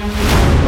you.